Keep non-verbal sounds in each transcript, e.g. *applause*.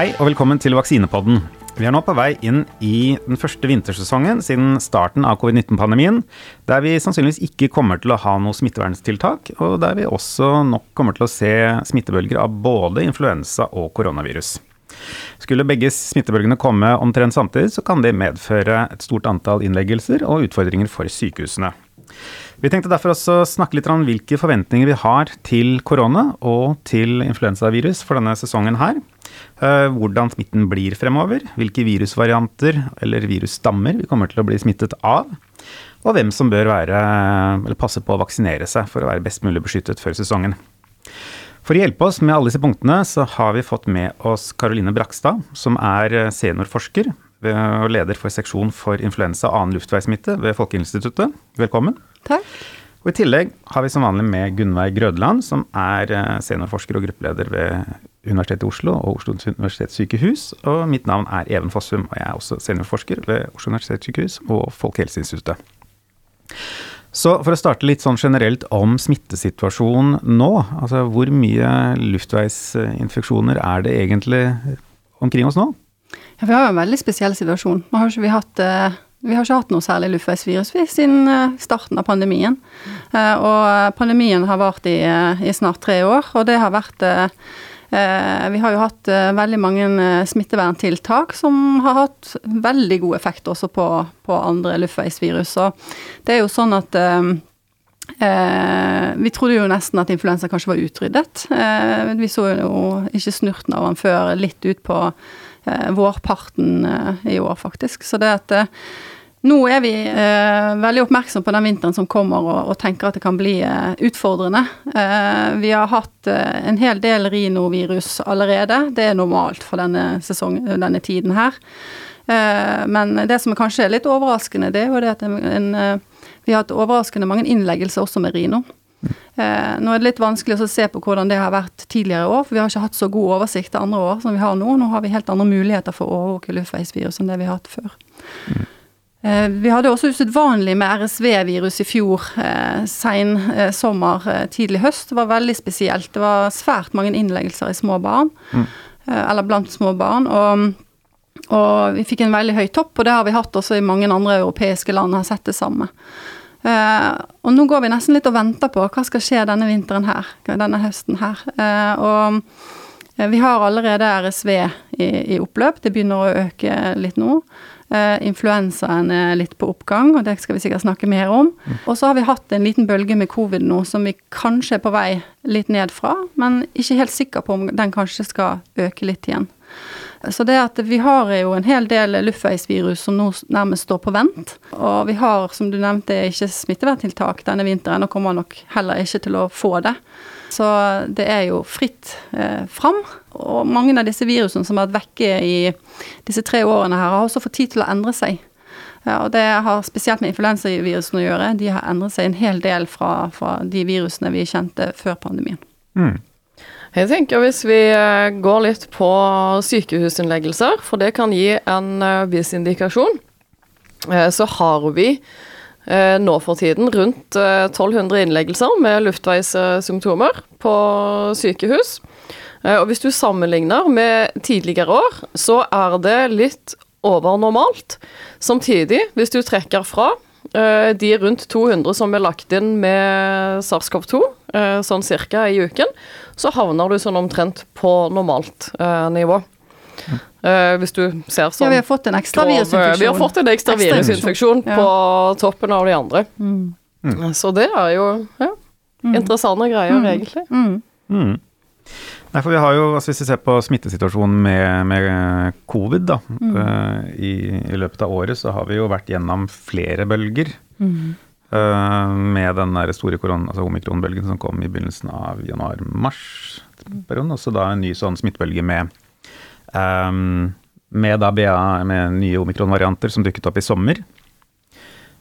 Hei og velkommen til Vaksinepodden. Vi er nå på vei inn i den første vintersesongen siden starten av covid-19-pandemien, der vi sannsynligvis ikke kommer til å ha noe smitteverntiltak, og der vi også nok kommer til å se smittebølger av både influensa og koronavirus. Skulle begge smittebølgene komme omtrent samtidig, så kan det medføre et stort antall innleggelser og utfordringer for sykehusene. Vi tenkte derfor også snakke litt om hvilke forventninger vi har til korona og til influensavirus for denne sesongen her. Eh, hvordan smitten blir fremover, hvilke virusvarianter eller virusstammer vi kommer til å bli smittet av. Og hvem som bør være, eller passe på å vaksinere seg for å være best mulig beskyttet før sesongen. For å hjelpe oss med alle disse punktene, så har vi fått med oss Karoline Brakstad, som er seniorforsker og leder for seksjon for influensa og annen luftveissmitte ved Folkeinstituttet. Velkommen. Takk. Og I tillegg har vi som vanlig med Gunnveig Grødland, som er eh, seniorforsker og gruppeleder ved Universitetet i Oslo og Oslo universitetssykehus. Og mitt navn er Even Fossum, og jeg er også seniorforsker ved Oslo universitetssykehus og Folkehelseinstituttet. Så for å starte litt sånn generelt om smittesituasjonen nå. Altså hvor mye luftveisinfeksjoner er det egentlig omkring oss nå? Ja, vi har jo en veldig spesiell situasjon. Vi har ikke hatt eh, vi har ikke hatt noe særlig luftveisvirus siden eh, starten av pandemien. Eh, og pandemien har vart i, i, snart tre år, og det har vært Vi har jo hatt veldig mange smitteverntiltak som har hatt veldig god effekt også på, på andre luftveisvirus. Så det er jo sånn at Eh, vi trodde jo nesten at influensa kanskje var utryddet. Eh, vi så jo ikke snurten av den før litt utpå eh, vårparten eh, i år, faktisk. Så det at nå er vi eh, veldig oppmerksom på den vinteren som kommer, og, og tenker at det kan bli eh, utfordrende. Eh, vi har hatt eh, en hel del rinovirus allerede. Det er normalt for denne, sesong, denne tiden her. Eh, men det som kanskje er litt overraskende, det er jo det at en, en, eh, vi har hatt overraskende mange innleggelser også med rino. nå er det litt vanskelig å se på hvordan det har vært tidligere år, for vi har ikke hatt så god oversikt andre år som vi har nå. Nå har vi helt andre muligheter for å overvåke luftveisvirus enn det vi har hatt før. Mm. Eh, vi hadde også usedvanlig med RSV-virus i fjor, eh, sein eh, sommer, tidlig høst. Det var veldig spesielt. Det var svært mange innleggelser i små barn, mm. eller blant små barn. Og, og, vi fikk en veldig høy topp, og det har vi hatt også i mange andre europeiske land, har sett det samme. Og nå går vi nesten litt og venter på hva skal skje denne vinteren her, denne høsten her. og vi har allerede RSV i, i oppløp, det begynner å øke litt nå. Uh, influensaen er litt på oppgang, og det skal vi sikkert snakke mer om. Mm. Og så har vi hatt en liten bølge med covid nå som vi kanskje er på vei litt ned fra, men ikke helt sikker på om den kanskje skal øke litt igjen. Så det at vi har jo en hel del luftveisvirus som nå nærmest står på vent. Og vi har, som du nevnte, ikke smitteverntiltak denne vinteren, og kommer nok heller ikke til å få det. Så det er jo fritt eh, fram. Og mange av disse virusene som har vært vekke i disse tre årene her, har også fått tid til å endre seg. Ja, og det har spesielt med influensavirusene å gjøre. De har endret seg en hel del fra, fra de virusene vi kjente før pandemien. Mm. Jeg tenker Hvis vi eh, går litt på sykehusinnleggelser, for det kan gi en eh, viss indikasjon, eh, så har vi nå for tiden rundt 1200 innleggelser med luftveissymptomer på sykehus. Og hvis du sammenligner med tidligere år, så er det litt over normalt. Samtidig, hvis du trekker fra de rundt 200 som er lagt inn med SARS-CoV-2, sånn cirka i uken, så havner du sånn omtrent på normalt nivå. Uh, hvis du ser sånn Ja, vi har fått en ekstra virusinfeksjon. Vi har fått en ekstra, virusinfeksjon ja. på toppen av de andre. Mm. Mm. Så det er jo ja, mm. interessante greier, mm. egentlig. Mm. Mm. Nei, for vi har jo, altså Hvis vi ser på smittesituasjonen med, med covid da, uh, i, i, løpet av året, så har vi jo vært gjennom flere bølger. Mm. Eh, med den der store korona, altså omikronbølgen som kom i begynnelsen av januar-mars. Og så da en ny sånn smittebølge med, um, med, da BA, med nye omikronvarianter som dukket opp i sommer.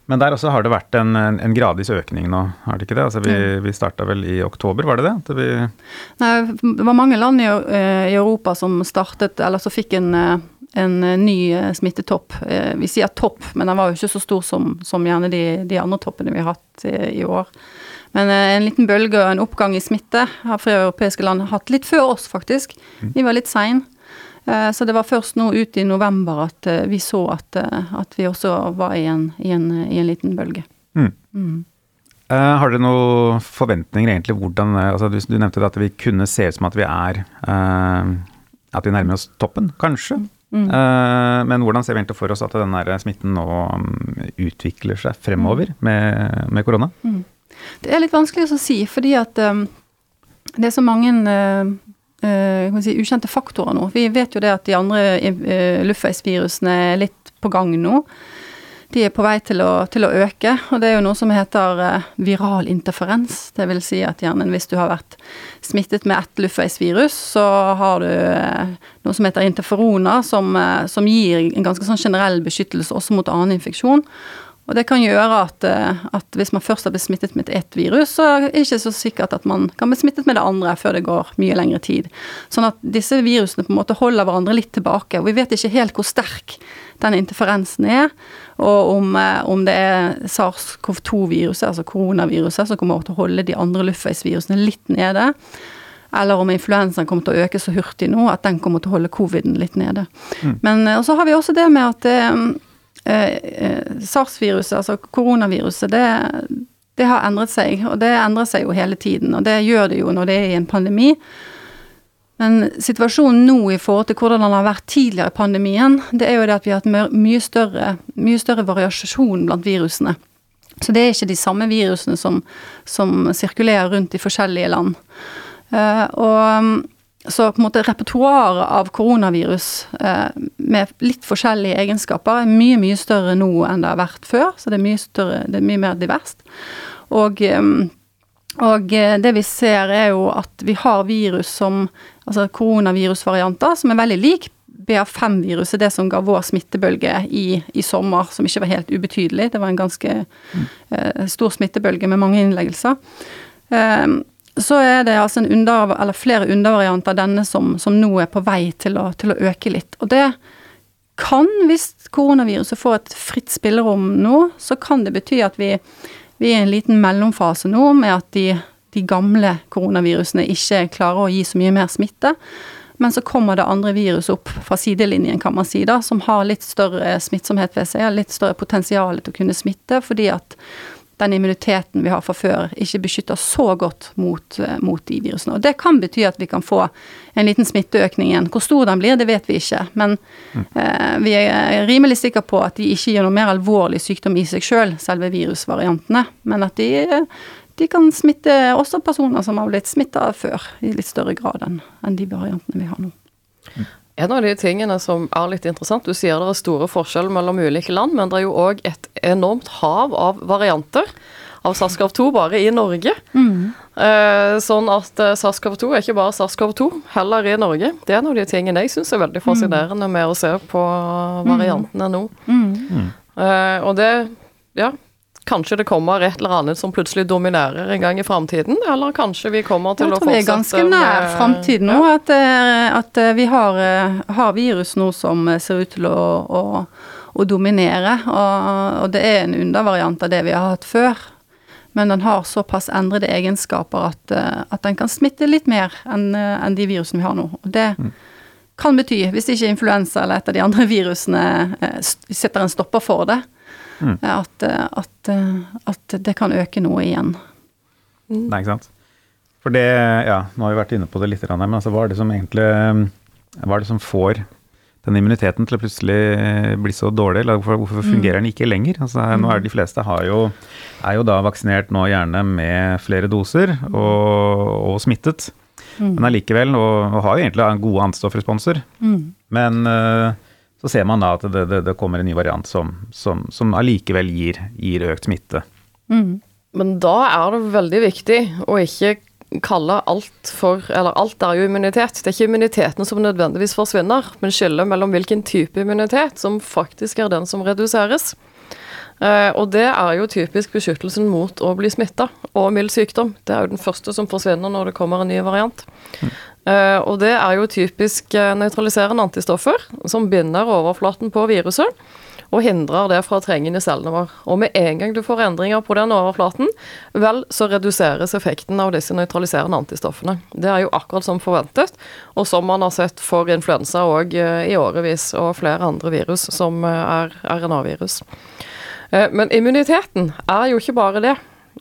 Men der også har det vært en, en, gradvis økning nå, har det ikke det? Altså vi, vi starta vel i oktober, var det det? Vi Nei, det var mange land i, eh, i Europa som startet, eller som fikk en en eh, ny eh, smittetopp. Eh, vi sier topp, men den var jo ikke så stor som, som gjerne de, de, andre toppene vi har hatt i, i, år. Men en liten bølge og en oppgang i smitte har flere europeiske land hatt litt før oss, faktisk. Mm. Vi var litt sein. Eh, så det var først nå ut i november at eh, vi så at, eh, at vi også var i en, i en, i en liten bølge. Mm. Mm. Har dere noen forventninger egentlig hvordan altså, du, nevnte at vi kunne se ut som at vi er At vi nærmer oss toppen, kanskje. Mm. Eh, men hvordan ser vi egentlig for oss at den smitten nå mm, utvikler seg fremover med, med korona? Mm. Det er litt vanskelig å si, fordi at um, det er så mange si, ukjente faktorer nå. Vi vet jo det at de andre uh, luftveisvirusene er litt på gang nå. De er på vei til å, til å øke, og det er jo noe som heter uh, viral interferens. Det vil si at gjerne hvis du har vært smittet med ett luftveisvirus, så har du noe som heter interferoner, som, som gir en ganske sånn generell beskyttelse også mot annen infeksjon. Og det kan gjøre at, at, hvis man først har blitt smittet med ett virus, så er det ikke så sikkert at man kan bli smittet med det andre før det går mye lengre tid. Sånn at disse virusene på en måte holder hverandre litt tilbake. Og vi vet ikke helt hvor sterk den interferensen er, og om, om det er SARS-CoV-2-viruset, altså koronaviruset, som kommer til å holde de andre luftveisvirusene litt nede. Eller om influensaen kommer til å øke så hurtig nå at den kommer til å holde coviden litt nede. Mm. Men så har vi også det med at Eh, SARS-viruset, altså koronaviruset, det, det, har endret seg. Og det endrer seg jo hele tiden, og det gjør det jo når det er i en pandemi. Men situasjonen nå i forhold til hvordan den har vært tidligere i pandemien, det er jo det at vi har hatt mye større, mye større variasjon blant virusene. Så det er ikke de samme virusene som, som sirkulerer rundt i forskjellige land. Uh, og så på en måte repertoaret av koronavirus eh, med litt forskjellige egenskaper er mye, mye større nå enn det har vært før. Så det er mye, større, det er mye mer diverst. Og, og, det vi ser er jo at vi har virus som Altså koronavirusvarianter som er veldig lik BA5-viruset, det som ga vår smittebølge i, i, sommer, som ikke var helt ubetydelig. Det var en ganske mm. eh, stor smittebølge med mange innleggelser. Um, så er det altså under, flere undervarianter av denne som, som, nå er på vei til å, til å, øke litt. Og det kan, hvis koronaviruset får et fritt spillerom nå, så kan det bety at vi, vi er i en liten mellomfase nå med at de, de gamle koronavirusene ikke klarer å gi så mye mer smitte. Men så kommer det andre virus opp fra sidelinjen, kan man si, da, som har litt større smittsomhet ved seg, litt større potensial til å kunne smitte, fordi at den immuniteten vi har fra før, ikke beskytter så godt mot, eh, mot, de virusene. Og Det kan bety at vi kan få en liten smitteøkning igjen. Hvor stor den blir, det vet vi ikke. Men mm. eh, vi er rimelig sikre på at de ikke gir noe mer alvorlig sykdom i seg sjøl, selv, selve virusvariantene. Men at de, de, kan smitte også personer som har blitt smitta før, i litt større grad enn, enn de variantene vi har nå. Mm. En av de tingene som er litt interessant, du sier det er store forskjeller mellom ulike land, men det er jo òg et enormt hav av varianter av SARS-CoV-2 bare i Norge. Mm. Eh, sånn at eh, SARS-CoV-2 er ikke bare SARS-CoV-2, heller i Norge. Det er en av de tingene jeg syns er veldig fascinerende med å se på variantene nå. Mm. Eh, og det, ja, Kanskje det kommer et eller annet som plutselig dominerer en gang i framtiden, eller kanskje vi kommer til å fortsette med Jeg tror vi er ganske nær framtid nå, ja. at, eh, at, eh, vi har, eh, har, virus nå som ser ut til å, å, å dominere. Og, og, det er en undervariant av det vi har hatt før. Men den har såpass endrede egenskaper at, at den kan smitte litt mer enn en de virusene vi har nå. Og det mm. kan bety, hvis ikke influensa eller et av de andre virusene setter en stopper for det, mm. at, at, at, det kan øke noe igjen. Mm. Nei, ikke sant. For det, ja, nå har vi vært inne på det litt, men altså, hva er det som egentlig Hva er det som får den immuniteten til å plutselig bli så dårlig? Eller hvorfor, mm. fungerer den ikke lenger? Altså, nå er De fleste jo, er jo da vaksinert nå gjerne med flere doser og, og smittet. Mm. Men allikevel, og, og, har jo egentlig gode antistoffresponser. Mm. Men uh, så ser man da at det, det, det kommer en ny variant som, som, som allikevel gir, gir, økt smitte. Mm. Men da er det veldig viktig å ikke kalle alt for Eller alt er jo immunitet. Det er ikke immuniteten som nødvendigvis forsvinner, men skillet mellom hvilken type immunitet som faktisk er den som reduseres. Uh, og det er jo typisk beskyttelsen mot å bli smitta og mild sykdom. Det er jo den første som forsvinner når det kommer en ny variant. Mm. Uh, og det er jo typisk uh, nøytraliserende antistoffer som binder overflaten på viruset. og hindrer det fra å trenge inn i cellene våre. Og med en gang du får endringer på den overflaten, vel, så reduseres effekten av disse nøytraliserende antistoffene. Det er jo akkurat som forventet, og som man har sett for influensa òg eh, i årevis, og flere andre virus som er RNA-virus. Men immuniteten er jo ikke bare det.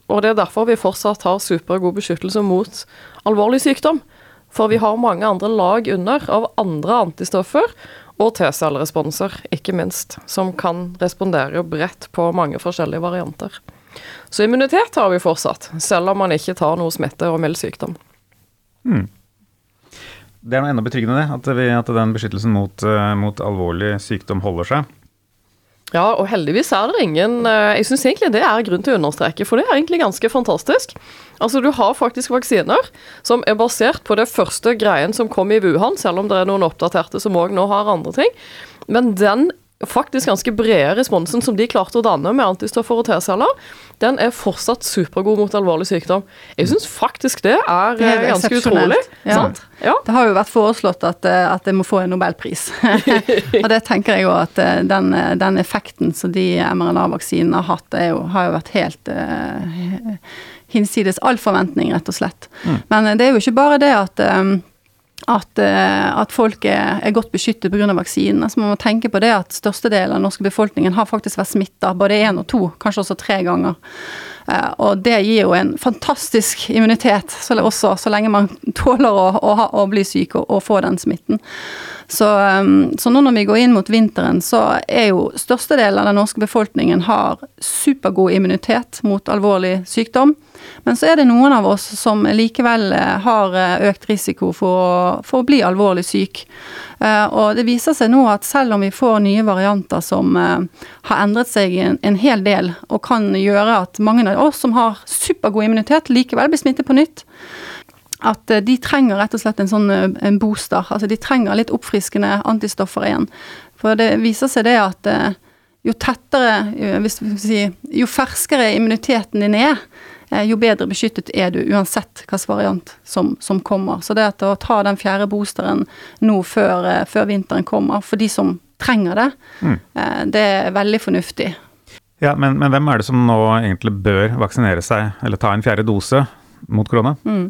Og det er derfor vi fortsatt har supergod beskyttelse mot alvorlig sykdom. For vi har mange andre lag under av andre antistoffer og T-celleresponser, ikke minst, som kan respondere bredt på mange forskjellige varianter. Så immunitet har vi fortsatt, selv om man ikke tar noe smitte og mild sykdom. Mm. Det er noe enda betryggende, at, vi, at den beskyttelsen mot, uh, mot alvorlig sykdom holder seg. Ja, og heldigvis er det ingen eh, Jeg syns egentlig det er grunn til å understreke, for det er egentlig ganske fantastisk. Altså, du har faktisk vaksiner som er basert på det første greien som kom i Wuhan, selv om det er noen oppdaterte som òg nå har andre ting. Men den faktisk ganske brede responsen som de klarte å danne med antistoffer og T-celler, den er fortsatt supergod mot alvorlig sykdom. Jeg syns faktisk det er, det er eh, ganske utrolig. Ja. Ja. Det har jo vært foreslått at, eh, at det må få en nobelpris. *laughs* og det tenker jeg jo at eh, den, den effekten som de mRNA-vaksinene har hatt, jo, har jo vært helt uh, hinsides all forventning, rett og slett. Mm. Men det er jo ikke bare det at um, at, eh, at, folk er, er godt beskyttet pga. vaksinen. Altså man må tenke på det at størstedelen av den norske befolkningen har faktisk vært smitta både én og to, kanskje også tre ganger. Eh, og det gir jo en fantastisk immunitet, så, også, så lenge man *laughs* tåler å, å, å bli syk og, og, få den smitten. Så, um, så, nå når vi går inn mot vinteren, så er jo størstedelen av den norske befolkningen har supergod immunitet mot alvorlig sykdom. Men så er det noen av oss som likevel eh, har eh, økt risiko for, for å bli alvorlig syk. Eh, og det viser seg nå at selv om vi får nye varianter som har endret seg en, en hel del, og kan gjøre at mange av oss som har supergod immunitet, likevel blir smittet på nytt, at de trenger rett og slett en sånn en booster. Altså de trenger litt oppfriskende antistoffer igjen. For det viser seg det at jo tettere, jo ferskere immuniteten din er, jo bedre beskyttet er du uansett hvilken variant som, som, kommer. Så det å ta den fjerde boosteren nå før, eh, før vinteren kommer, for de som trenger det, mm. Eh, det er veldig fornuftig. Ja, men, men, hvem er det som nå egentlig bør vaksinere seg, eller ta en fjerde dose mot korona? Mm.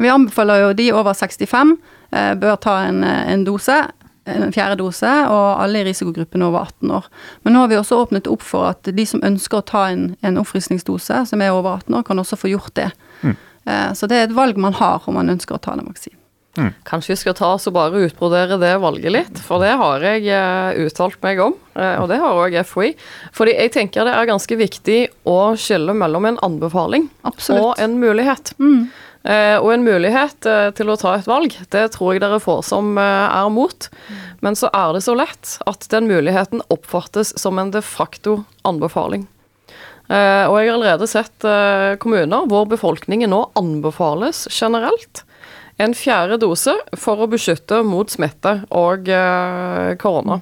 Vi anbefaler jo de over 65 bør ta en, en dose fjerde dose, og alle i risikogruppen over 18 år. Men nå har vi også åpnet opp for at de som ønsker å ta en, en oppfriskningsdose, som er over 18 år, kan også få gjort det. Mm. Eh, så det er et valg man har om man ønsker å ta den vaksinen. Mm. Kanskje vi skal ta oss og bare utbrodere det valget litt, for det har jeg uh, uttalt meg om. Og det har òg FHI. Fordi jeg tenker det er ganske viktig å skille mellom en anbefaling Absolutt. og en mulighet. Mm. Eh, og en mulighet eh, til å ta et valg, det tror jeg dere får som eh, er mot. Men så er det så lett at den muligheten oppfattes som en de facto anbefaling. Og jeg har allerede sett kommuner hvor befolkningen nå anbefales generelt en fjerde dose for å beskytte mot smitte og korona.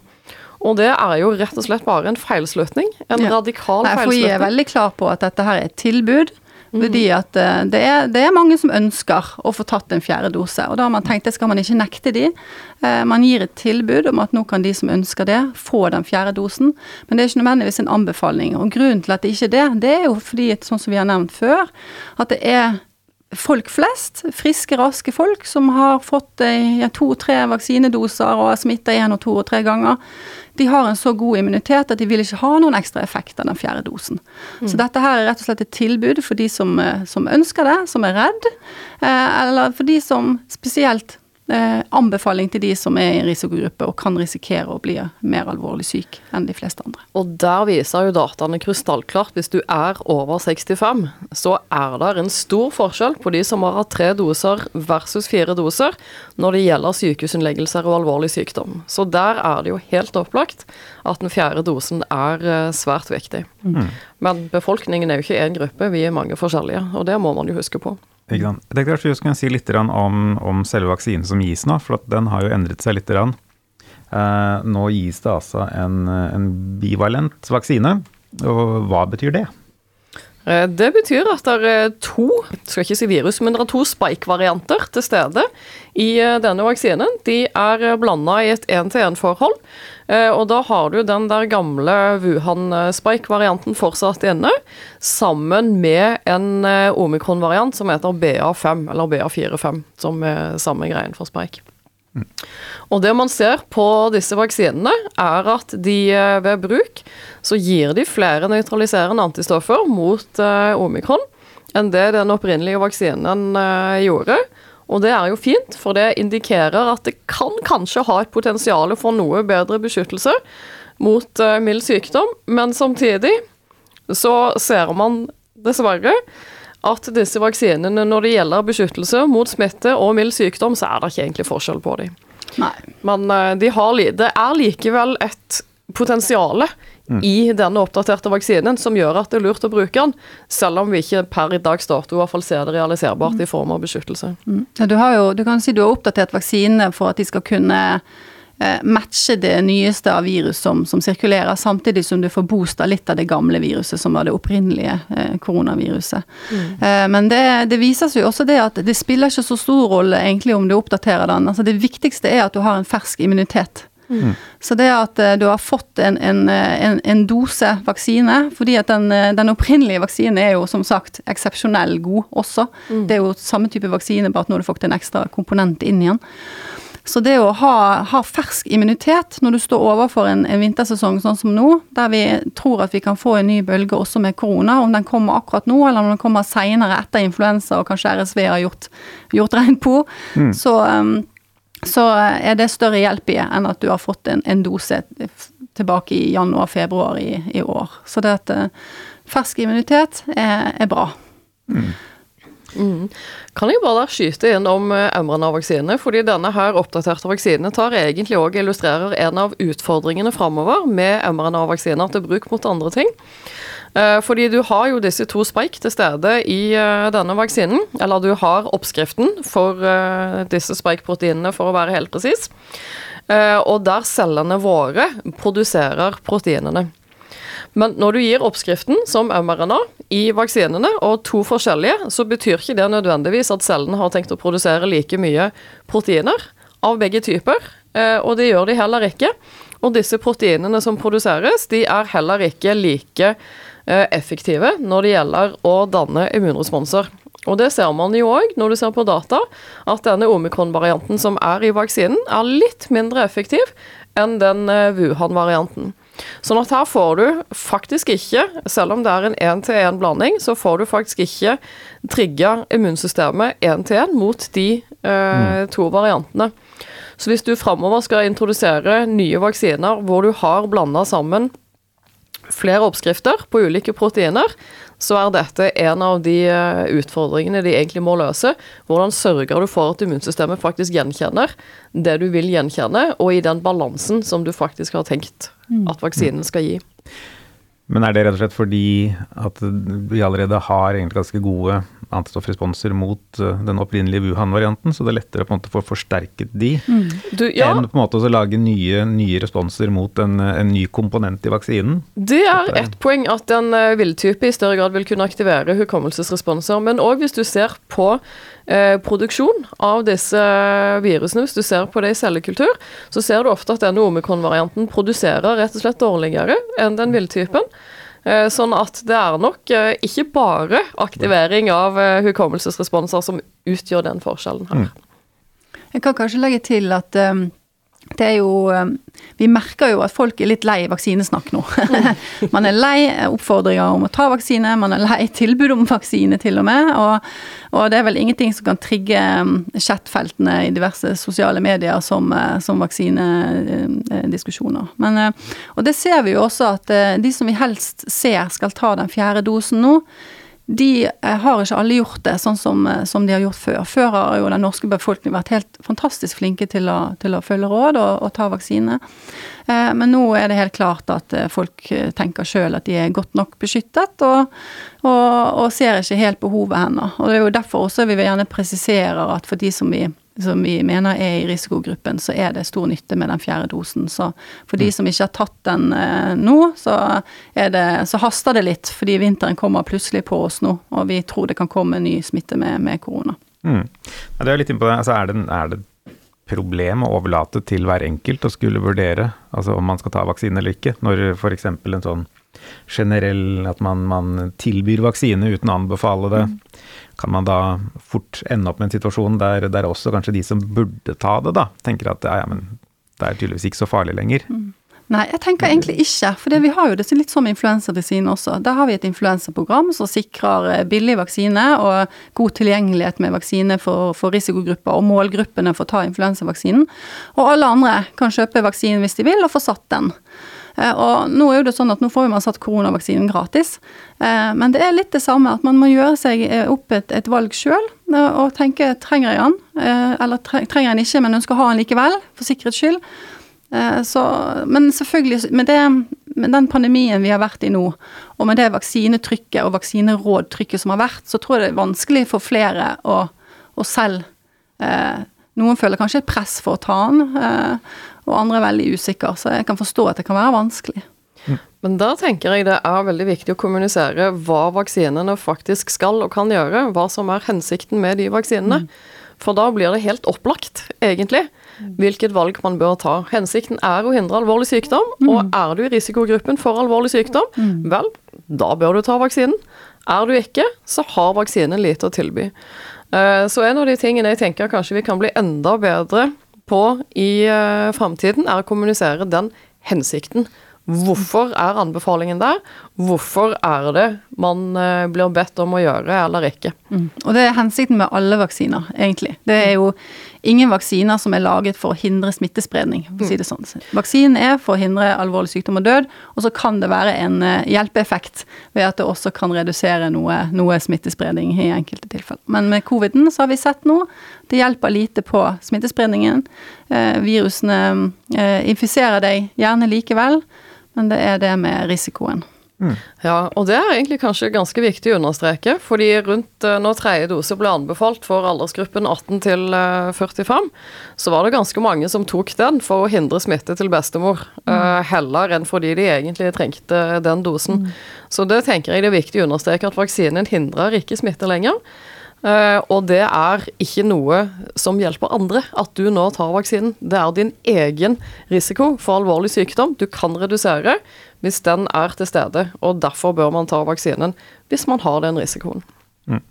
Og det er jo rett og slett bare en feilslutning. En ja. radikal feilslutning. For jeg er veldig klar på at dette her er et tilbud fordi mm. at eh, det er, det er, mange som ønsker å få tatt en fjerde dose. Og da har man tenkt det skal man ikke nekte de. Eh, man gir et tilbud om at nå kan de som ønsker det, få den fjerde dosen. Men det er ikke nødvendigvis en anbefaling. Og grunnen til at det ikke er det, det er jo fordi, sånn som vi har nevnt før, at det er folk flest, friske, raske folk, som har fått ja, to-tre vaksinedoser og er smitta én og to og tre ganger, de har en så god immunitet at de vil ikke ha noen ekstra effekt av den fjerde dosen. Mm. Så dette her er rett og slett et tilbud for de som, eh, som ønsker det, som er redd, eh, eller for de som spesielt anbefaling til de som er i en risikogruppe og kan risikere å bli mer alvorlig syk enn de fleste andre. Og der viser jo dataene krystallklart, hvis du er over 65, så er det en stor forskjell på de som har hatt tre doser versus fire doser når det gjelder sykehusinnleggelser og alvorlig sykdom. Så der er det jo helt opplagt at den fjerde dosen er eh, svært viktig. Mm. Men befolkningen er jo ikke én gruppe, vi er mange forskjellige, og det må man jo huske på. Ikke sant? Jeg tenkte kanskje vi si litt om, om, selve vaksinen som gis nå, for den har jo endret seg litt. Eh, nå gis det altså en, en bivalent vaksine, og hva betyr det? Eh, Det betyr at det er to skal ikke si virus, men det er to spike-varianter til stede i eh, denne vaksinen. De er blanda i et én-til-én-forhold. Og da har du den der gamle Wuhan-spike-varianten fortsatt inne, sammen med en eh, omikron-variant som heter BA5, eller BA45, som er samme greien for spike. Og det man ser på disse vaksinene, er at de eh, ved bruk så gir de flere nøytraliserende antistoffer mot uh, omikron enn det den opprinnelige vaksinen uh, gjorde. Og det er jo fint, for det indikerer at det kan kanskje ha et potensial for noe bedre beskyttelse mot uh, mild sykdom, men samtidig så ser man dessverre at disse vaksinene, når det gjelder beskyttelse mot smitte og mild sykdom, så er det ikke egentlig forskjell på dem. Nei. Men eh, de har, det er likevel et potensial i denne oppdaterte vaksinen som gjør at det er lurt å bruke den, selv om vi ikke per i dags dato i hvert fall ser det realiserbart i form av beskyttelse. Mm. Ja, du, har jo, du kan si du har oppdatert vaksinene for at de skal kunne matche det nyeste av virus som, som sirkulerer, samtidig som du får boosta litt av det gamle viruset, som var det opprinnelige eh, koronaviruset. Eh, men det, det viser seg jo også det at det spiller ikke så stor rolle egentlig om du oppdaterer den. Altså det viktigste er at du har en fersk immunitet. Så det at eh, du har fått en, en, eh, en, en dose vaksine, fordi at den, eh, den opprinnelige vaksinen er jo som sagt eksepsjonell god også. Det er jo samme type vaksine, bare at nå har du fått en ekstra komponent inn igjen. Så det å ha, ha fersk immunitet når du står overfor en, en vintersesong sånn som nå, der vi tror at vi kan få en ny bølge også med korona, om den kommer akkurat nå eller om den kommer seinere etter influensa og kanskje RSV har gjort, gjort regn på, så, um, så er det større hjelp i enn at du har fått en, en dose tilbake i januar-februar i, i år. Så det at eh, fersk immunitet er, er bra. Kan jeg bare skyte inn om eh, mRNA-vaksine, fordi denne her oppdaterte vaksinen tar egentlig også illustrerer en av utfordringene framover med mRNA-vaksiner til bruk mot andre ting. Eh, Fordi du har jo disse to spike til stede i eh, denne vaksinen, eller du har oppskriften for eh, disse spike-proteinene, for å være helt presis, Eh, og der cellene våre produserer proteinene. Men når du gir oppskriften som mRNA i vaksinene, og to forskjellige, så betyr ikke det nødvendigvis at cellene har tenkt å produsere like mye proteiner av begge typer, eh, og det gjør de heller ikke. Og disse proteinene som produseres, de er heller ikke like eh, effektive når det gjelder å danne immunresponser. Og det ser man jo òg når du ser på data, at denne omikron-varianten som er i vaksinen, er litt mindre effektiv enn den eh, Wuhan-varianten. Sånn at her får du faktisk ikke, selv om det er en én-til-én-blanding, så får du faktisk ikke trigga immunsystemet én-til-én mot de eh, to variantene. Så hvis du framover skal introdusere nye vaksiner hvor du har blanda sammen flere oppskrifter på ulike proteiner, så er dette en av de eh, utfordringene de egentlig må løse. Hvordan sørger du for at immunsystemet faktisk gjenkjenner det du vil gjenkjenne, og i den balansen som du faktisk har tenkt at vaksinen skal gi. Men er det rett og slett fordi at vi allerede har egentlig ganske gode antistoffresponser mot eh, den opprinnelige Wuhan-varianten, så det er lettere på en måte å få forsterket de, Du, ja, enn på en måte å lage nye, nye responser mot en, en ny komponent i vaksinen? Det er ett poeng at en eh, villtype i større grad vil kunne aktivere hukommelsesresponser. Men òg hvis du ser på eh, produksjon av disse virusene, hvis du ser på det i cellekultur, så ser du ofte at denne omikron-varianten produserer rett og slett dårligere enn den villtypen. Eh, sånn at det er nok eh, ikke bare aktivering av hukommelsesresponser som utgjør den forskjellen her. Jeg kan kanskje legge til at um, det er jo um, Vi merker jo at folk er litt lei vaksinesnakk nå. *laughs* man er lei oppfordringer om å ta vaksine, man er lei tilbud om vaksine til og med. Og, og det er vel ingenting som kan trigge um, chatfeltene i diverse sosiale medier som, uh, som vaksinediskusjoner. Men, og det ser vi jo også at de som vi helst ser skal ta den fjerde dosen nå, de eh, har ikke alle gjort det sånn som, eh, som de har gjort før. Før har jo den norske befolkningen vært helt fantastisk flinke til å, til å følge råd og, og ta vaksine. Eh, men nå er det helt klart at folk tenker sjøl at de er godt nok beskyttet, og, og, og ser ikke helt behovet ennå. Og det er jo derfor også vi vil gjerne presisere at for de som vi som vi mener er i risikogruppen, så er det stor nytte med den fjerde dosen. Så for de som ikke har tatt den eh, nå, så, det, så, haster det litt. Fordi vinteren kommer plutselig på oss nå, og vi tror det kan komme ny smitte med, med korona. Mm. Ja, det er litt innpå det. Altså, er det, er det problem å overlate til hver enkelt å skulle vurdere altså om man skal ta vaksine eller ikke, når f.eks. en sånn generell at man, man, tilbyr vaksine uten å anbefale det. Mm. Kan man da fort ende opp med en situasjon der, der også kanskje de som burde ta det, da, tenker at ja, men det er tydeligvis ikke så farlig lenger. Mm. Nei, jeg tenker egentlig ikke. For vi har jo det litt som influensavaksine også. Der har vi et influensaprogram som sikrer eh, billig vaksine og god tilgjengelighet med vaksine for, for risikogrupper og målgruppene for å ta influensavaksinen. Og alle andre kan kjøpe vaksinen hvis de vil, og få satt den. Eh, og nå er jo det sånn at nå får man satt koronavaksinen gratis. Eh, men det er litt det samme, at man må gjøre seg opp et, et valg sjøl. Og tenke trenger jeg den, eller trenger jeg den ikke, men ønsker å ha den likevel, for sikkerhets skyld. Eh, så, men selvfølgelig, med, det, med, den pandemien vi har vært i nå, og med det vaksinetrykket og vaksinerådtrykket som har vært, så tror jeg det er vanskelig for flere å, å selv eh, Noen føler kanskje et press for å ta den, eh, og andre er veldig usikre. Så jeg kan forstå at det kan være vanskelig. Men da tenker jeg det er veldig viktig å kommunisere hva vaksinene faktisk skal og kan gjøre. Hva som er hensikten med de vaksinene. Mm. For da blir det helt opplagt, egentlig hvilket valg man bør ta. Hensikten er å hindre alvorlig sykdom, mm. og er du i risikogruppen for alvorlig sykdom, mm. vel, da bør du ta vaksinen. Er du ikke, så har vaksinen lite å tilby. Eh, så en av de tingene jeg tenker kanskje vi kan bli enda bedre på i uh, framtiden, er å kommunisere den hensikten. Hvorfor er anbefalingen der? Hvorfor er det man uh, blir bedt om å gjøre eller ikke? Mm. Og det er hensikten med alle vaksiner, egentlig. Det er jo ingen vaksiner som er laget for å hindre smittespredning, for å si det sånn. Vaksinen er for å hindre alvorlig sykdom og død, og så kan det være en eh, hjelpeeffekt ved at det også kan redusere noe, noe smittespredning i enkelte tilfeller. Men med coviden så har vi sett nå det hjelper lite på smittespredningen. Eh, virusene eh, infiserer deg gjerne likevel, men det er det med risikoen. Mm. Ja, og det er egentlig kanskje ganske viktig å understreke, fordi rundt eh, når tredje dose ble anbefalt for aldersgruppen 18 til 45, eh, så var det ganske mange som tok den for å hindre smitte til bestemor, mm. uh, heller enn fordi de egentlig trengte den dosen. Mm. Så det tenker jeg det er viktig å understreke, at vaksinen hindrer ikke smitte lenger. Uh, og det er ikke noe som hjelper andre, at du nå tar vaksinen. Det er din egen risiko for alvorlig sykdom du kan redusere hvis den er til stede. Og derfor bør man ta vaksinen hvis man har den risikoen. Mm.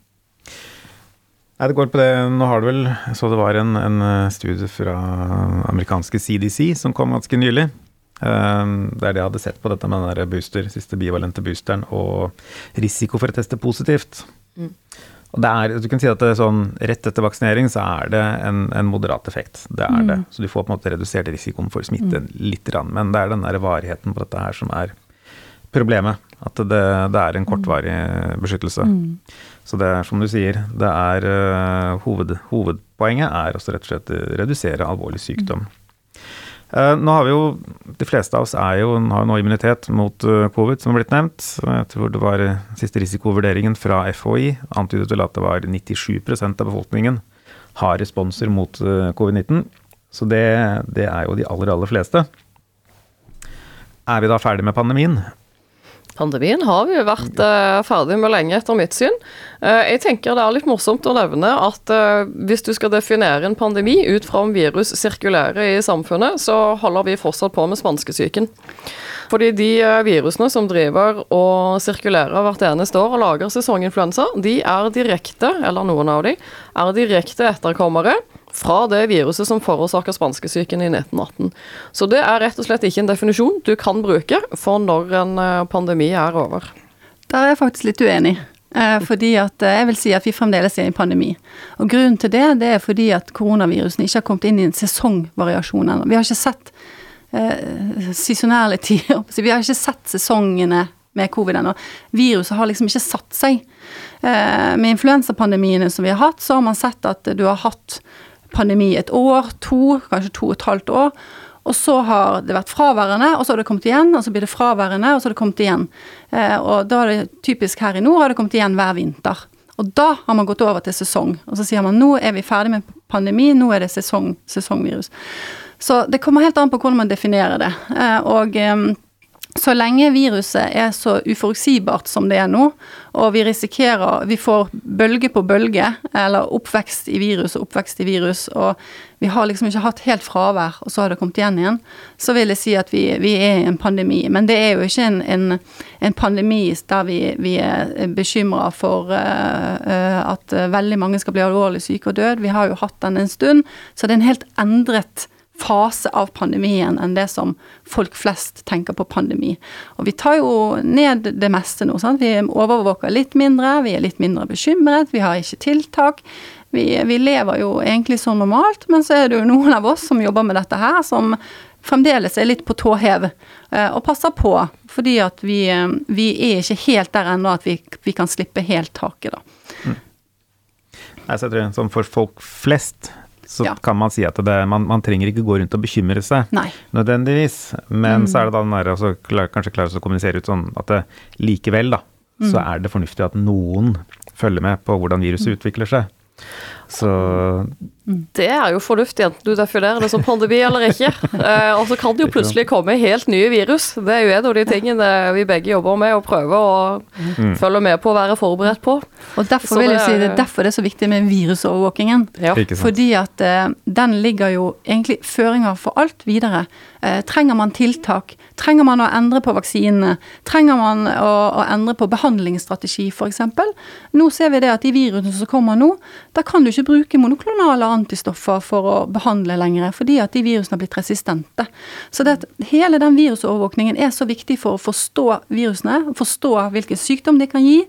Nei, det går på det. Nå har du vel Så det var en, en studie fra amerikanske CDC som kom ganske nylig. Uh, der de hadde sett på dette med den der booster, siste bivalente boosteren og risiko for å teste positivt. Mm. Og det er, du kan si at det er sånn, Rett etter vaksinering så er det en, en moderat effekt. Det er mm. det. Så du får på en måte redusert risikoen for smitte mm. litt. Men det er den der varigheten på dette her som er problemet. At det, det er en kortvarig beskyttelse. Mm. Så det er som du sier, det er uh, hoved, hovedpoenget er også rett og slett redusere alvorlig sykdom. Mm. Eh, nå har vi jo, De fleste av oss er jo, har nå immunitet mot eh, covid, som har blitt nevnt. Jeg tror det var eh, siste risikovurderingen fra FHI antydet vel at det var 97% av befolkningen har responser mot covid-19. Så det, det er jo de aller, aller fleste. Er vi da ferdig med pandemien? Pandemien har vi jo vært uh, ferdig med lenge, etter mitt syn. Uh, jeg tenker det er litt morsomt å nevne at uh, hvis du skal definere en pandemi ut fra om virus sirkulerer i samfunnet, så holder vi fortsatt på med spanskesyken. Fordi de virusene som driver og sirkulerer hvert eneste år og lager sesonginfluensa, de er direkte, eller noen av de, er direkte etterkommere fra det viruset som forårsaker spanskesyken i 1918. Så det er rett og slett ikke en definisjon du kan bruke for når en eh, pandemi er over. Der er jeg faktisk litt uenig. Eh, fordi at eh, jeg vil si at vi fremdeles er i en pandemi. Og grunnen til det, det er fordi at koronavirusen ikke har kommet inn i en sesongvariasjon ennå. Vi har ikke sett eh, seasonality Vi har ikke sett sesongene med covid ennå. Viruset har liksom ikke satt seg. Eh, med influensapandemiene som vi har hatt, så har man sett at du har hatt pandemi et år, to, kanskje to og et halvt år. Og så har det vært fraværende, og så har det kommet igjen, og så blir det fraværende, og så har det kommet igjen. Eh, og da er det typisk her i nord har det kommet igjen hver vinter. Og da har man gått over til sesong. Og så sier man nå er vi ferdig med pandemi, nå er det sesong, sesongvirus. Så det kommer helt an på hvordan man definerer det. Eh, og eh, så lenge viruset er så uforutsigbart som det er nå, og vi risikerer Vi får bølge på bølge, eller oppvekst i virus og oppvekst i virus, og vi har liksom ikke hatt helt fravær, og så har det kommet igjen igjen, så vil jeg si at vi, vi er i en pandemi. Men det er jo ikke en, en, en pandemi der vi, vi er bekymra for uh, at veldig mange skal bli alvorlig syke og død. Vi har jo hatt den en stund, så det er en helt endret fase av pandemien enn det som folk flest tenker på pandemi. Og vi tar jo ned det meste nå. Sant? Vi overvåker litt mindre, vi er litt mindre bekymret, vi har ikke tiltak. Vi, vi lever jo egentlig som normalt, men så er det jo noen av oss som jobber med dette her, som fremdeles er litt på tå hev eh, og passer på. Fordi at vi, eh, vi er ikke helt der ennå at vi, vi, kan slippe helt taket, da. Mm. Jeg tror sånn For folk flest så ja. kan man si at det, man, man, trenger ikke gå rundt og bekymre seg Nei. nødvendigvis. Men mm. så er det da den derre altså, kanskje klare å kommunisere ut sånn at det, likevel, da, mm. så er det fornuftig at noen følger med på hvordan viruset utvikler seg. Så Det er jo fornuftig, enten du definerer det som pandemi eller ikke. *laughs* Eh, og så kan det jo plutselig komme helt nye virus. Det er jo en av de tingene vi begge jobber med og prøver å mm. følge med på og være forberedt på. Og derfor vil jeg si det er derfor det er så viktig med virusovervåkingen. Ja. Fordi at eh, den ligger jo egentlig føringer for alt videre. Eh, trenger man tiltak? Trenger man å endre på vaksinene? Trenger man å, å endre på behandlingsstrategi, f.eks.? Nå ser vi det at de virusene som kommer nå, da kan du ikke bruke monoklonale antistoffer for å behandle lenger, fordi at de virusene har blitt resistente. Så det at hele den virusovervåkningen er så viktig for å forstå virusene, forstå hvilken sykdom de kan gi,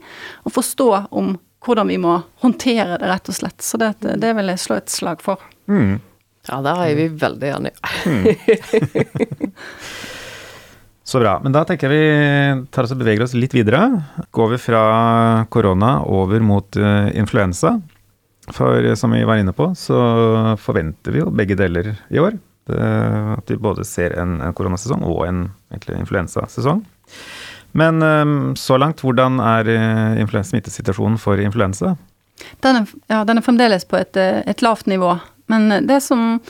og forstå om hvordan vi må håndtere det, rett og slett. Så det, det vil jeg slå et slag for. Mm. Ja, der er vi veldig enige. Mm. *laughs* Så bra. Men da tenker jeg vi tar oss og beveger oss litt videre. Går vi fra korona over mot uh, influensa. For som vi var inne på, så forventer vi jo begge deler i år. Det, at vi både ser en, en koronasesong og en egentlig influensasesong. Men um, så langt, hvordan er uh, smittesituasjonen for influensa? Den er, ja, den er fremdeles på et, et lavt nivå. Men det som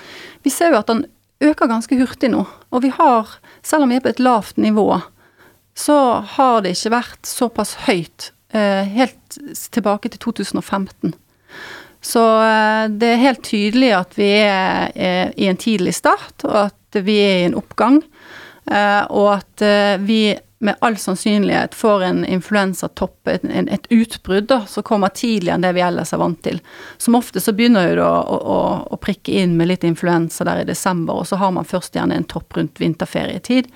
Vi ser jo at den øker ganske hurtig nå. Og vi har, selv om vi er på et lavt nivå, så har det ikke vært såpass høyt eh, helt tilbake til 2015. Så eh, det er helt tydelig at vi er, i en tidlig start, og at vi er i en oppgang. Eh, og at eh, vi med all sannsynlighet får en influensatopp, et, et utbrudd, da, som kommer tidligere enn det vi ellers er vant til. Som ofte så begynner jo da å, å, å, prikke inn med litt influensa der i desember, og så har man først gjerne en topp rundt vinterferietid.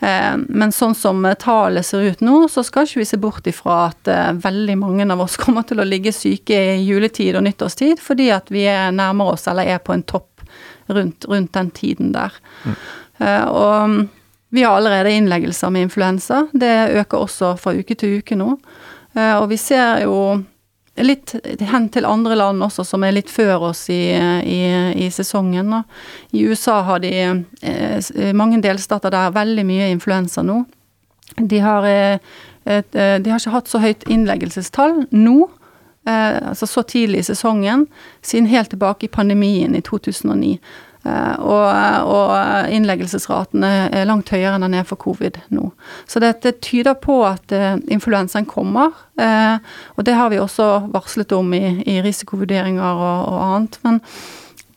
Eh, men sånn som tallet ser ut nå, så skal ikke vi se bort ifra at eh, veldig mange av oss *laughs* kommer til å ligge syke i juletid og nyttårstid, fordi at vi er nærmer oss eller er på en topp rundt, rundt den tiden der. Mm. Eh, og vi har allerede innleggelser med influensa. Det øker også fra uke til uke nå. Eh, og vi ser jo litt hen til andre land også, som er litt før oss i, i, i sesongen. I USA har de eh, mange delstater der veldig mye influensa nå. De har, eh, et, de har ikke hatt så høyt innleggelsestall nå, altså så tidlig i sesongen, siden helt tilbake i pandemien i 2009. Eh, og, og innleggelsesraten er langt høyere enn den er for covid nå. Så dette tyder på at uh, influensaen kommer. Uh, og det har vi også varslet om i, i risikovurderinger og, og, annet. Men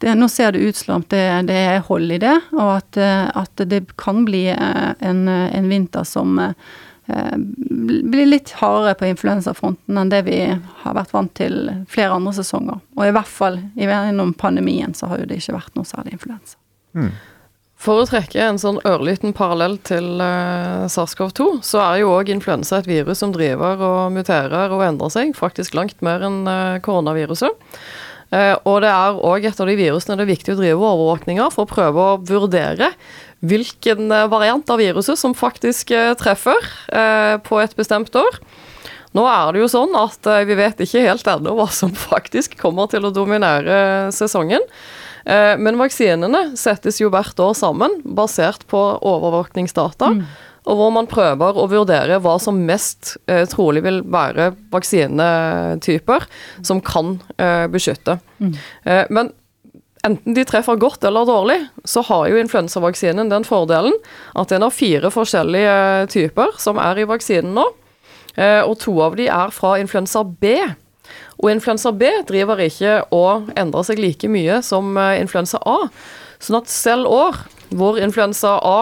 det, nå ser det ut som det, det, er hold i det, og at, at det kan bli en, en vinter som Eh, blir litt hardere på influensafronten enn det vi har vært vant til flere andre sesonger. Og i hvert fall gjennom pandemien så har jo det ikke vært noe særlig influensa. Mm. For å trekke en sånn ørliten parallell til uh, SARS-CoV-2, så er jo òg influensa et virus som driver og muterer og endrer seg, faktisk langt mer enn uh, koronaviruset. Uh, og det er òg et av de virusene det er viktig å drive overvåkninger for å prøve å vurdere hvilken eh, variant av viruset som faktisk eh, treffer eh, på et bestemt år. Nå er det jo sånn at vi vet ikke helt ennå hva som *laughs* faktisk kommer til å dominere sesongen. Men vaksinene settes jo hvert år sammen, basert på overvåkningsdata. Mm. og hvor man prøver å vurdere hva som mest trolig vil være vaksinetyper som kan beskytte. Mm. Eh, men enten de treffer godt eller dårlig, så har jo influensavaksinen den fordelen at den har fire forskjellige typer som er i vaksinen nå, eh, og to av de er fra influensa B. Og influensa B driver ikke og endrer seg like mye som eh, influensa A. Sånn at selv år hvor influensa A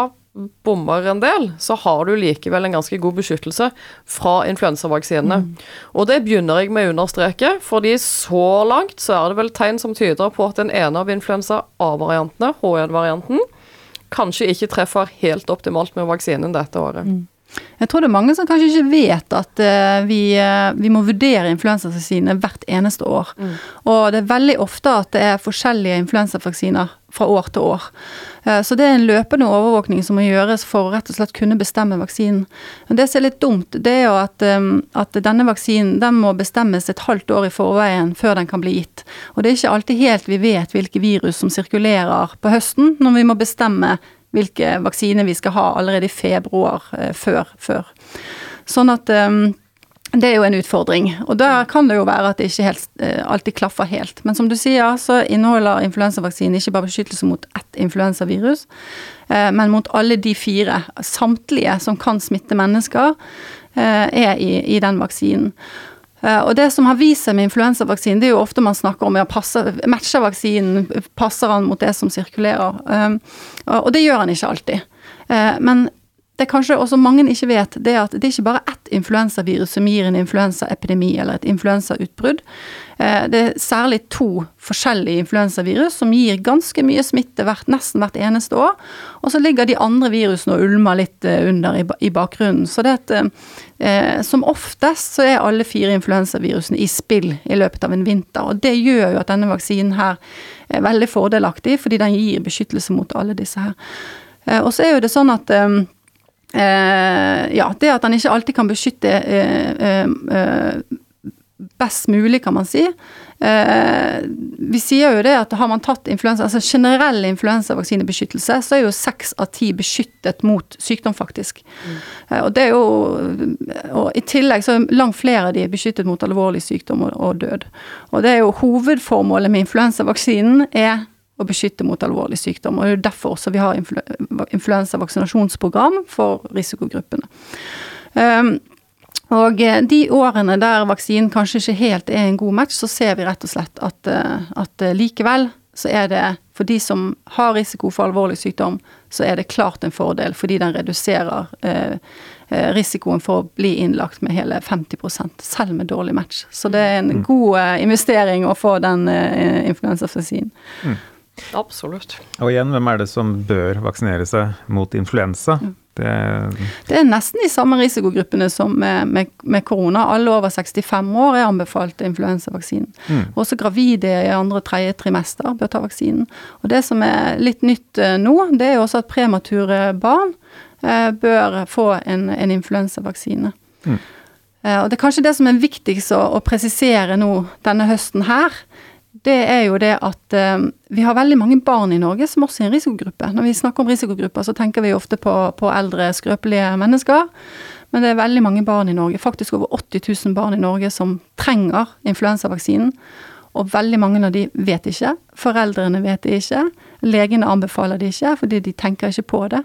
bommer en del, så har du likevel en ganske god beskyttelse fra influensavaksinene. Mm. Og det begynner jeg med å understreke, fordi så langt så er det vel tegn som tyder på at den ene av influensa A-variantene, H1-varianten, kanskje ikke treffer helt optimalt med vaksinen dette året. Mm. Jeg tror det er mange som kanskje ikke vet at uh, vi, uh, vi, må vurdere influensavaksiner hvert eneste år. Mm. Og det er veldig ofte at det er forskjellige influensavaksiner fra år til år. Uh, så det er en løpende overvåkning som må gjøres for å rett og slett kunne bestemme vaksinen. Men det som er litt dumt, det er jo at, at denne vaksinen den må bestemmes et halvt år i forveien før den kan bli gitt. Og det er ikke alltid helt vi vet hvilke virus som sirkulerer på høsten, når vi må bestemme hvilke vaksiner vi skal ha allerede i februar eh, før. før. Sånn at um, det er jo en utfordring. Og der kan det jo være at det ikke helt, eh, alltid klaffer helt. Men som du sier, så inneholder influensavaksinen ikke bare beskyttelse mot ett influensavirus, eh, men mot alle de fire. Samtlige som kan smitte mennesker, eh, er i, i den vaksinen. Eh, og det som har vist seg med influensavaksinen, det er jo ofte man snakker om ja, passer, matcher vaksinen, passer han mot det som sirkulerer? Um, og det gjør han ikke alltid. Uh, men det kanskje også mange ikke vet, det er at det er ikke bare ett influensavirus som gir en influensaepidemi eller et influensautbrudd. Eh, det er særlig to forskjellige influensavirus som gir ganske mye smitte hvert, nesten hvert eneste år. Og så ligger de andre virusene og ulmer litt eh, under i bakgrunnen. Så det at eh, som oftest så er alle fire influensavirusene i spill i løpet av en vinter. Og det gjør jo at denne vaksinen her er veldig fordelaktig, fordi den gir beskyttelse mot alle disse her. Og så er jo det sånn at ja, det at han ikke alltid kan beskytte eh, eh, eh best mulig, kan man si. Eh, vi sier jo det at har man tatt influensa, altså generell influensavaksinebeskyttelse, så er jo seks av ti beskyttet mot sykdom, faktisk. Mm. Eh, og det er jo Og i tillegg så er langt flere av de beskyttet mot alvorlig sykdom og, og død. Og det er jo hovedformålet med influensavaksinen er å beskytte mot alvorlig sykdom. og Det er derfor også vi har influ influensavaksinasjonsprogram for risikogruppene. Um, og eh, de årene der vaksinen kanskje ikke helt er en god match, så ser vi rett og slett at, eh, at eh, likevel så er det for de som har risiko for alvorlig sykdom, så er det klart en fordel fordi den reduserer eh, risikoen for å bli innlagt med hele 50 selv med dårlig match. Så det er en mm. god eh, investering å få den eh, influensavaksinen. Mm. Absolutt. Og igjen, hvem er det som bør vaksinere seg mot influensa? Det, det er nesten de samme risikogruppene som med, med, med, korona. Alle over 65 år er anbefalt influensavaksinen. Mm. Også gravide i andre og tredje trimester bør ta vaksinen. Og det som er litt nytt eh, nå, det er jo også at premature barn eh, bør få en, en influensavaksine. Mm. Eh, og det er kanskje det som er viktigst å, å presisere nå denne høsten her det er jo det at eh, vi har veldig mange barn i Norge som også er en risikogruppe. Når vi snakker om risikogrupper, så tenker vi ofte på, på, eldre, skrøpelige mennesker. Men det er veldig mange barn i Norge, faktisk over 80 000 barn i Norge som trenger influensavaksinen. Og veldig mange av de vet ikke. Foreldrene vet det ikke. Legene anbefaler det ikke, fordi de tenker ikke på det.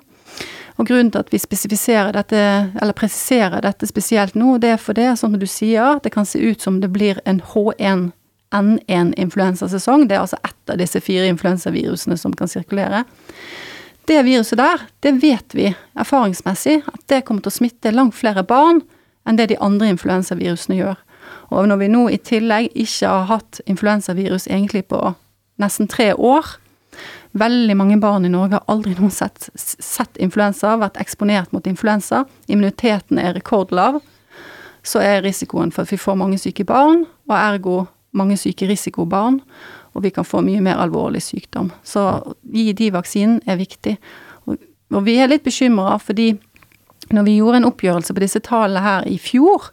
Og grunnen til at vi spesifiserer dette, eller presiserer dette spesielt nå, det er for det, som du sier, det kan se ut som det blir en H1 N1-influensasesong. Det er altså ett av disse fire influensavirusene som kan sirkulere. Det viruset der, det vet vi erfaringsmessig at det kommer til å smitte langt flere barn enn det de andre influensavirusene gjør. Og når vi nå i tillegg ikke har hatt influensavirus egentlig på nesten tre år Veldig mange barn i Norge har aldri noen sett, sett influensa, vært eksponert mot influensa. Immuniteten er rekordlav. Så er risikoen for at vi får mange syke barn, og ergo mange syke risikobarn, og vi kan få mye mer alvorlig sykdom. Så å gi de vaksinen er viktig. Og, vi er litt bekymra fordi når vi gjorde en oppgjørelse på disse tallene her i fjor,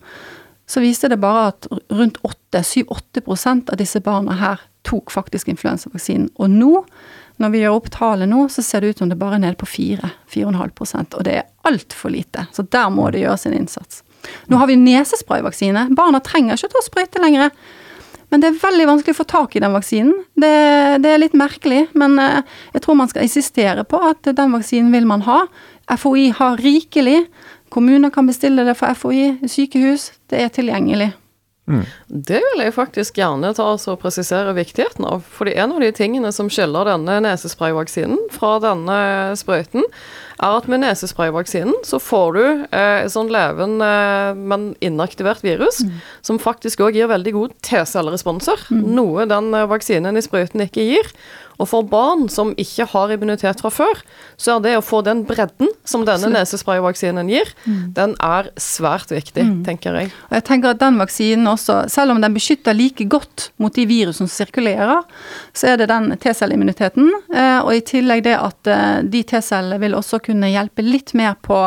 så viste det bare at rundt 7-8 av disse barna her tok faktisk influensavaksinen. Og nå, Når vi gjør opp tallet nå, så ser det ut som det bare er nede på 4-4,5% og det er altfor lite. Så der må det gjøres en innsats. Nå har vi nesesprayvaksine. Barna trenger ikke ta sprøyte lenger. Men det er veldig vanskelig å få tak i den vaksinen. Det, det er litt merkelig, men eh, jeg tror man skal insistere på at den vaksinen vil man ha. FHI har rikelig. Kommuner kan bestille det for FHI, sykehus. Det er tilgjengelig. Mm. Det vil jeg faktisk gjerne ta og presisere viktigheten av. fordi en av de tingene som skiller denne nesesprayvaksinen fra denne sprøyten, er at med nesesprayvaksinen så får du eh, sånn levende, men inaktivert virus, mm. som faktisk òg gir veldig god T-celleresponser, mm. noe den eh, vaksinen i sprøyten ikke gir. Og for barn som ikke har immunitet fra før, så er det å få den bredden som denne nesesprayvaksinen gir, mm. den er svært viktig, mm. tenker jeg. Og jeg tenker at den vaksinen også, selv om den beskytter like godt mot de virusene som sirkulerer, så er det den T-celleimmuniteten, eh, og i tillegg det at eh, de T-cellene vil også kunne hjelpe litt mer på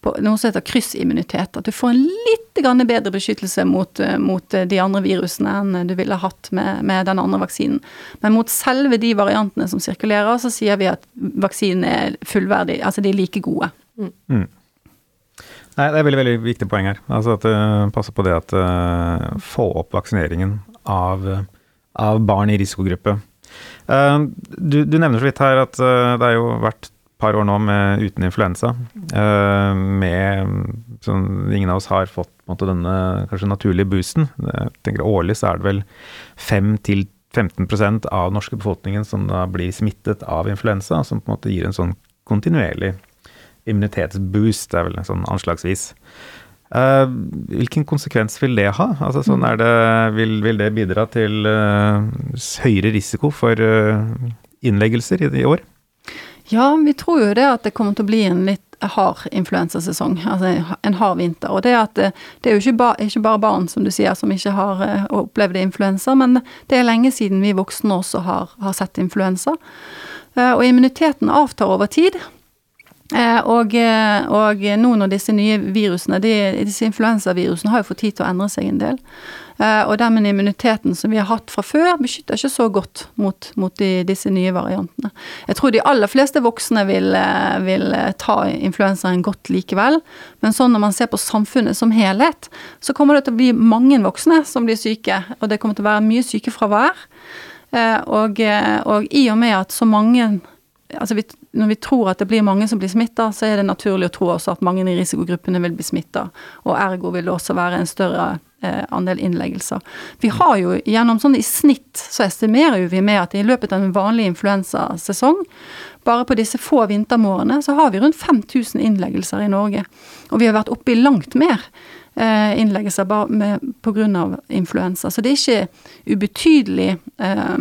på noe som heter kryssimmunitet. At du får en litt bedre beskyttelse mot, eh, mot, eh, de andre virusene enn du ville hatt med, med, den andre vaksinen. Men mot selve de variantene som sirkulerer, så sier vi at vaksinen er fullverdig. Altså de er like gode. Mm. Mm. Nei, det er veldig veldig viktig poeng her. Altså at uh, Passe på det at uh, Få opp vaksineringen av, av barn i risikogruppe. Uh, du, du, nevner så vidt her at det har jo vært par år nå med, uten influensa. Uh, med sånn, Ingen av oss har fått måte, denne kanskje naturlige boosten. Jeg tenker Årlig så er det vel 5-15% av norske befolkningen som da blir smittet av influensa, som på en måte gir en sånn kontinuerlig immunitetsboost, det er vel sånn anslagsvis. Uh, hvilken konsekvens vil det ha? Altså, sånn det, vil, vil, det bidra til uh, høyere risiko for innleggelser i, i år? Ja, vi tror jo det at det kommer til å bli en litt hard influensasesong. Altså en hard vinter. Og det, at det, det er jo ikke, ba, ikke, bare barn, som du sier, som ikke har uh, opplevd influensa, men det er lenge siden vi voksne også har, har sett influensa. Uh, og immuniteten avtar over tid. Uh, og, og, nå når disse nye virusene, de, disse influensavirusene har jo fått tid til å endre seg en del. Eh, og dermed immuniteten som vi har hatt fra før, beskytter ikke så godt mot, mot de, disse nye variantene. Jeg tror de aller fleste voksne vil, eh, vil eh, ta influensaen godt likevel. Men sånn når man ser på samfunnet som helhet, så kommer det til å bli mange voksne som blir syke. Og det kommer til å være mye sykefravær. Og, og i og med at så mange altså vi, Når vi tror at det blir mange som blir smitta, så er det naturlig å tro også at mange i risikogruppene vil bli smitta. Og ergo vil det også være en større eh, andel innleggelser. Vi har jo gjennom sånn i snitt så estimerer vi med at i løpet av en vanlig influensasesong, bare på disse få vintermårene, så har vi rundt 5000 innleggelser i Norge. Og vi har vært oppe i langt mer eh, innleggelser pga. influensa. Så det er ikke ubetydelig eh,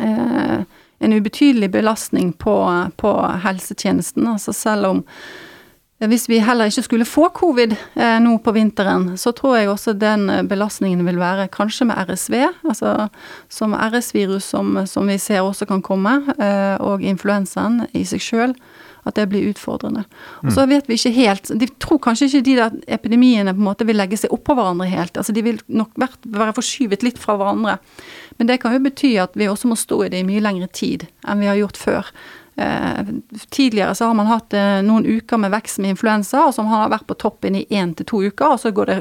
eh, en ubetydelig belastning på, på helsetjenesten. Altså selv om hvis vi heller ikke skulle få covid eh, nå på vinteren, så tror jeg også den eh, belastningen vil være kanskje med RSV, altså som RS-virus som, som, vi ser også kan komme, eh, og influensaen i seg sjøl. At det blir utfordrende. Og så mm. vet vi ikke helt De tror kanskje ikke de der epidemiene på en måte vil legge seg oppå hverandre helt. altså De vil nok være forskyvet litt fra hverandre. Men det kan jo bety at vi også må stå i det i mye lengre tid enn vi har gjort før. Eh, tidligere så har man hatt eh, noen uker med vekst med influensa, og som har vært på toppen i én til to uker, og så går det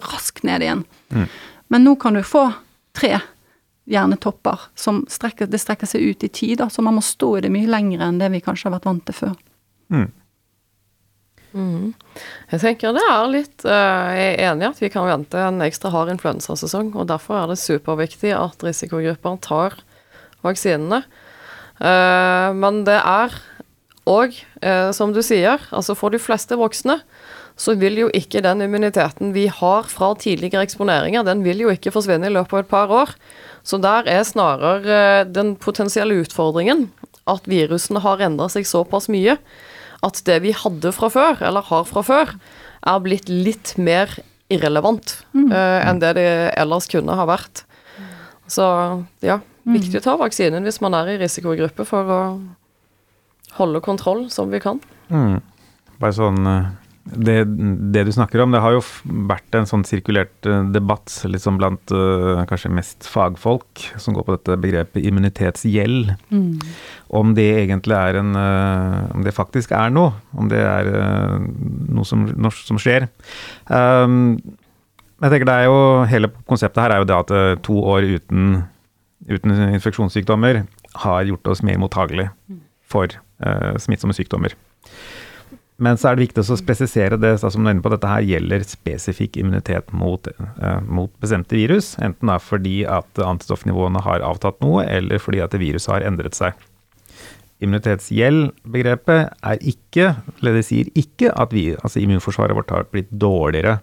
raskt ned igjen. Mm. Men nå kan du få tre hjernetopper som strekker, det strekker seg ut i tid, så man må stå i det mye lenger enn det vi kanskje har vært vant til før. Mm. Mm. Jeg tenker det er litt uh, Jeg er enig i at vi kan vente en ekstra hard influensasesong, og derfor er det superviktig at risikogrupper tar vaksinene. Uh, men det er òg, uh, som du sier, altså for de fleste voksne så vil jo ikke den immuniteten vi har fra tidligere eksponeringer, den vil jo ikke forsvinne i løpet av et par år. Så der er snarere den potensielle utfordringen at virusene har endra seg såpass mye at det vi hadde fra før, eller har fra før, er blitt litt mer irrelevant mm. uh, enn det det ellers kunne ha vært. Så ja, Viktig å ta vaksinen hvis man er i risikogruppe for å holde kontroll som vi kan. Mm. Bare sånn uh, det, det, du snakker om, det har jo vært en sånn sirkulert eh, debatt liksom blant uh, kanskje mest fagfolk som går på dette begrepet immunitetsgjeld. Mm. Om det egentlig er en uh, Om det faktisk er noe. Om det er uh, noe som, som skjer. Um, jeg tenker det er jo, Hele konseptet her er jo det at to år uten, uten infeksjonssykdommer har gjort oss mer mottagelig for smittsomme sykdommer. Men så er det viktig å spesisere det som du er inne på, dette her gjelder spesifikk immunitet mot, uh, mot bestemte virus. Enten da fordi at antistoffnivåene har avtatt noe, eller fordi at viruset har endret seg. Immunitetsgjeld-begrepet er ikke, eller det sier ikke at vi, altså immunforsvaret vårt har blitt dårligere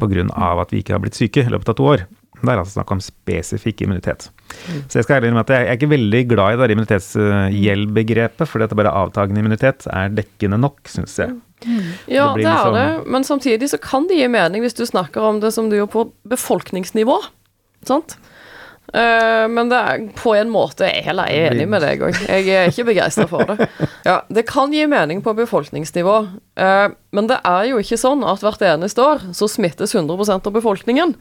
pga. at vi ikke har blitt syke i løpet av to år. Det er altså snakk om spesifikk immunitet. Så jeg skal ærlig innrømme at jeg er ikke veldig glad i det immunitetsgjeldbegrepet, fordi at bare avtagende immunitet er dekkende nok, syns jeg. Mm. Ja, det, det er liksom det, men samtidig så kan det gi mening hvis du snakker om det som du gjør på befolkningsnivå. Sant? Uh, men det er på en måte er jeg heller enig med deg òg. Jeg er ikke begeistra for det. *laughs* Ja, Det kan gi mening på befolkningsnivå, uh, men det er jo ikke sånn at hvert eneste år så smittes 100% av befolkningen.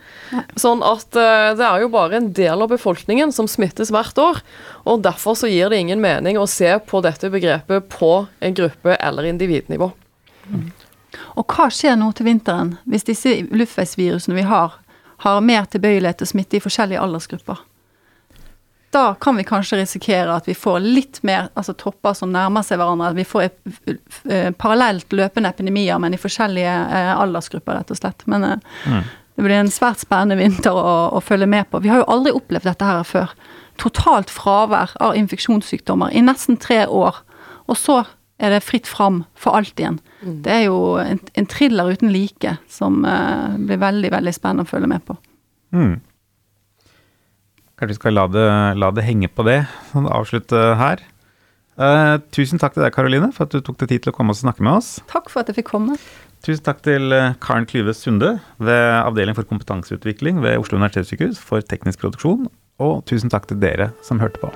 Sånn at uh, det er jo bare en del av befolkningen som smittes hvert år. Og derfor så gir det ingen mening å se på dette begrepet på en gruppe- eller individnivå. Mm. Og hva skjer nå til vinteren, hvis disse luftveisvirusene vi har, har mer tilbøyelighet til å smitte i forskjellige aldersgrupper. Da kan vi kanskje risikere at vi får litt mer altså topper som nærmer seg hverandre. At vi får uh, parallelt løpende epidemier, men i forskjellige uh, aldersgrupper, rett og slett. Men uh, mm. det blir en svært spennende vinter å, å, følge med på. Vi har jo aldri opplevd dette her før. Totalt fravær av infeksjonssykdommer i nesten tre år. Og så er det fritt fram for alt igjen. Mm. Det er jo en, en, thriller uten like som uh, blir veldig, veldig spennende å følge med på. Mm. Kanskje vi skal la det, la det henge på det, sånn avslutte her. Uh, tusen takk til deg, Karoline, for at du tok deg tid til å komme og snakke med oss. Takk for at jeg fikk komme. Tusen takk til eh, Karen Klyve Sunde ved Avdeling for kompetanseutvikling ved Oslo universitetssykehus for teknisk produksjon. Og tusen takk til dere som hørte på.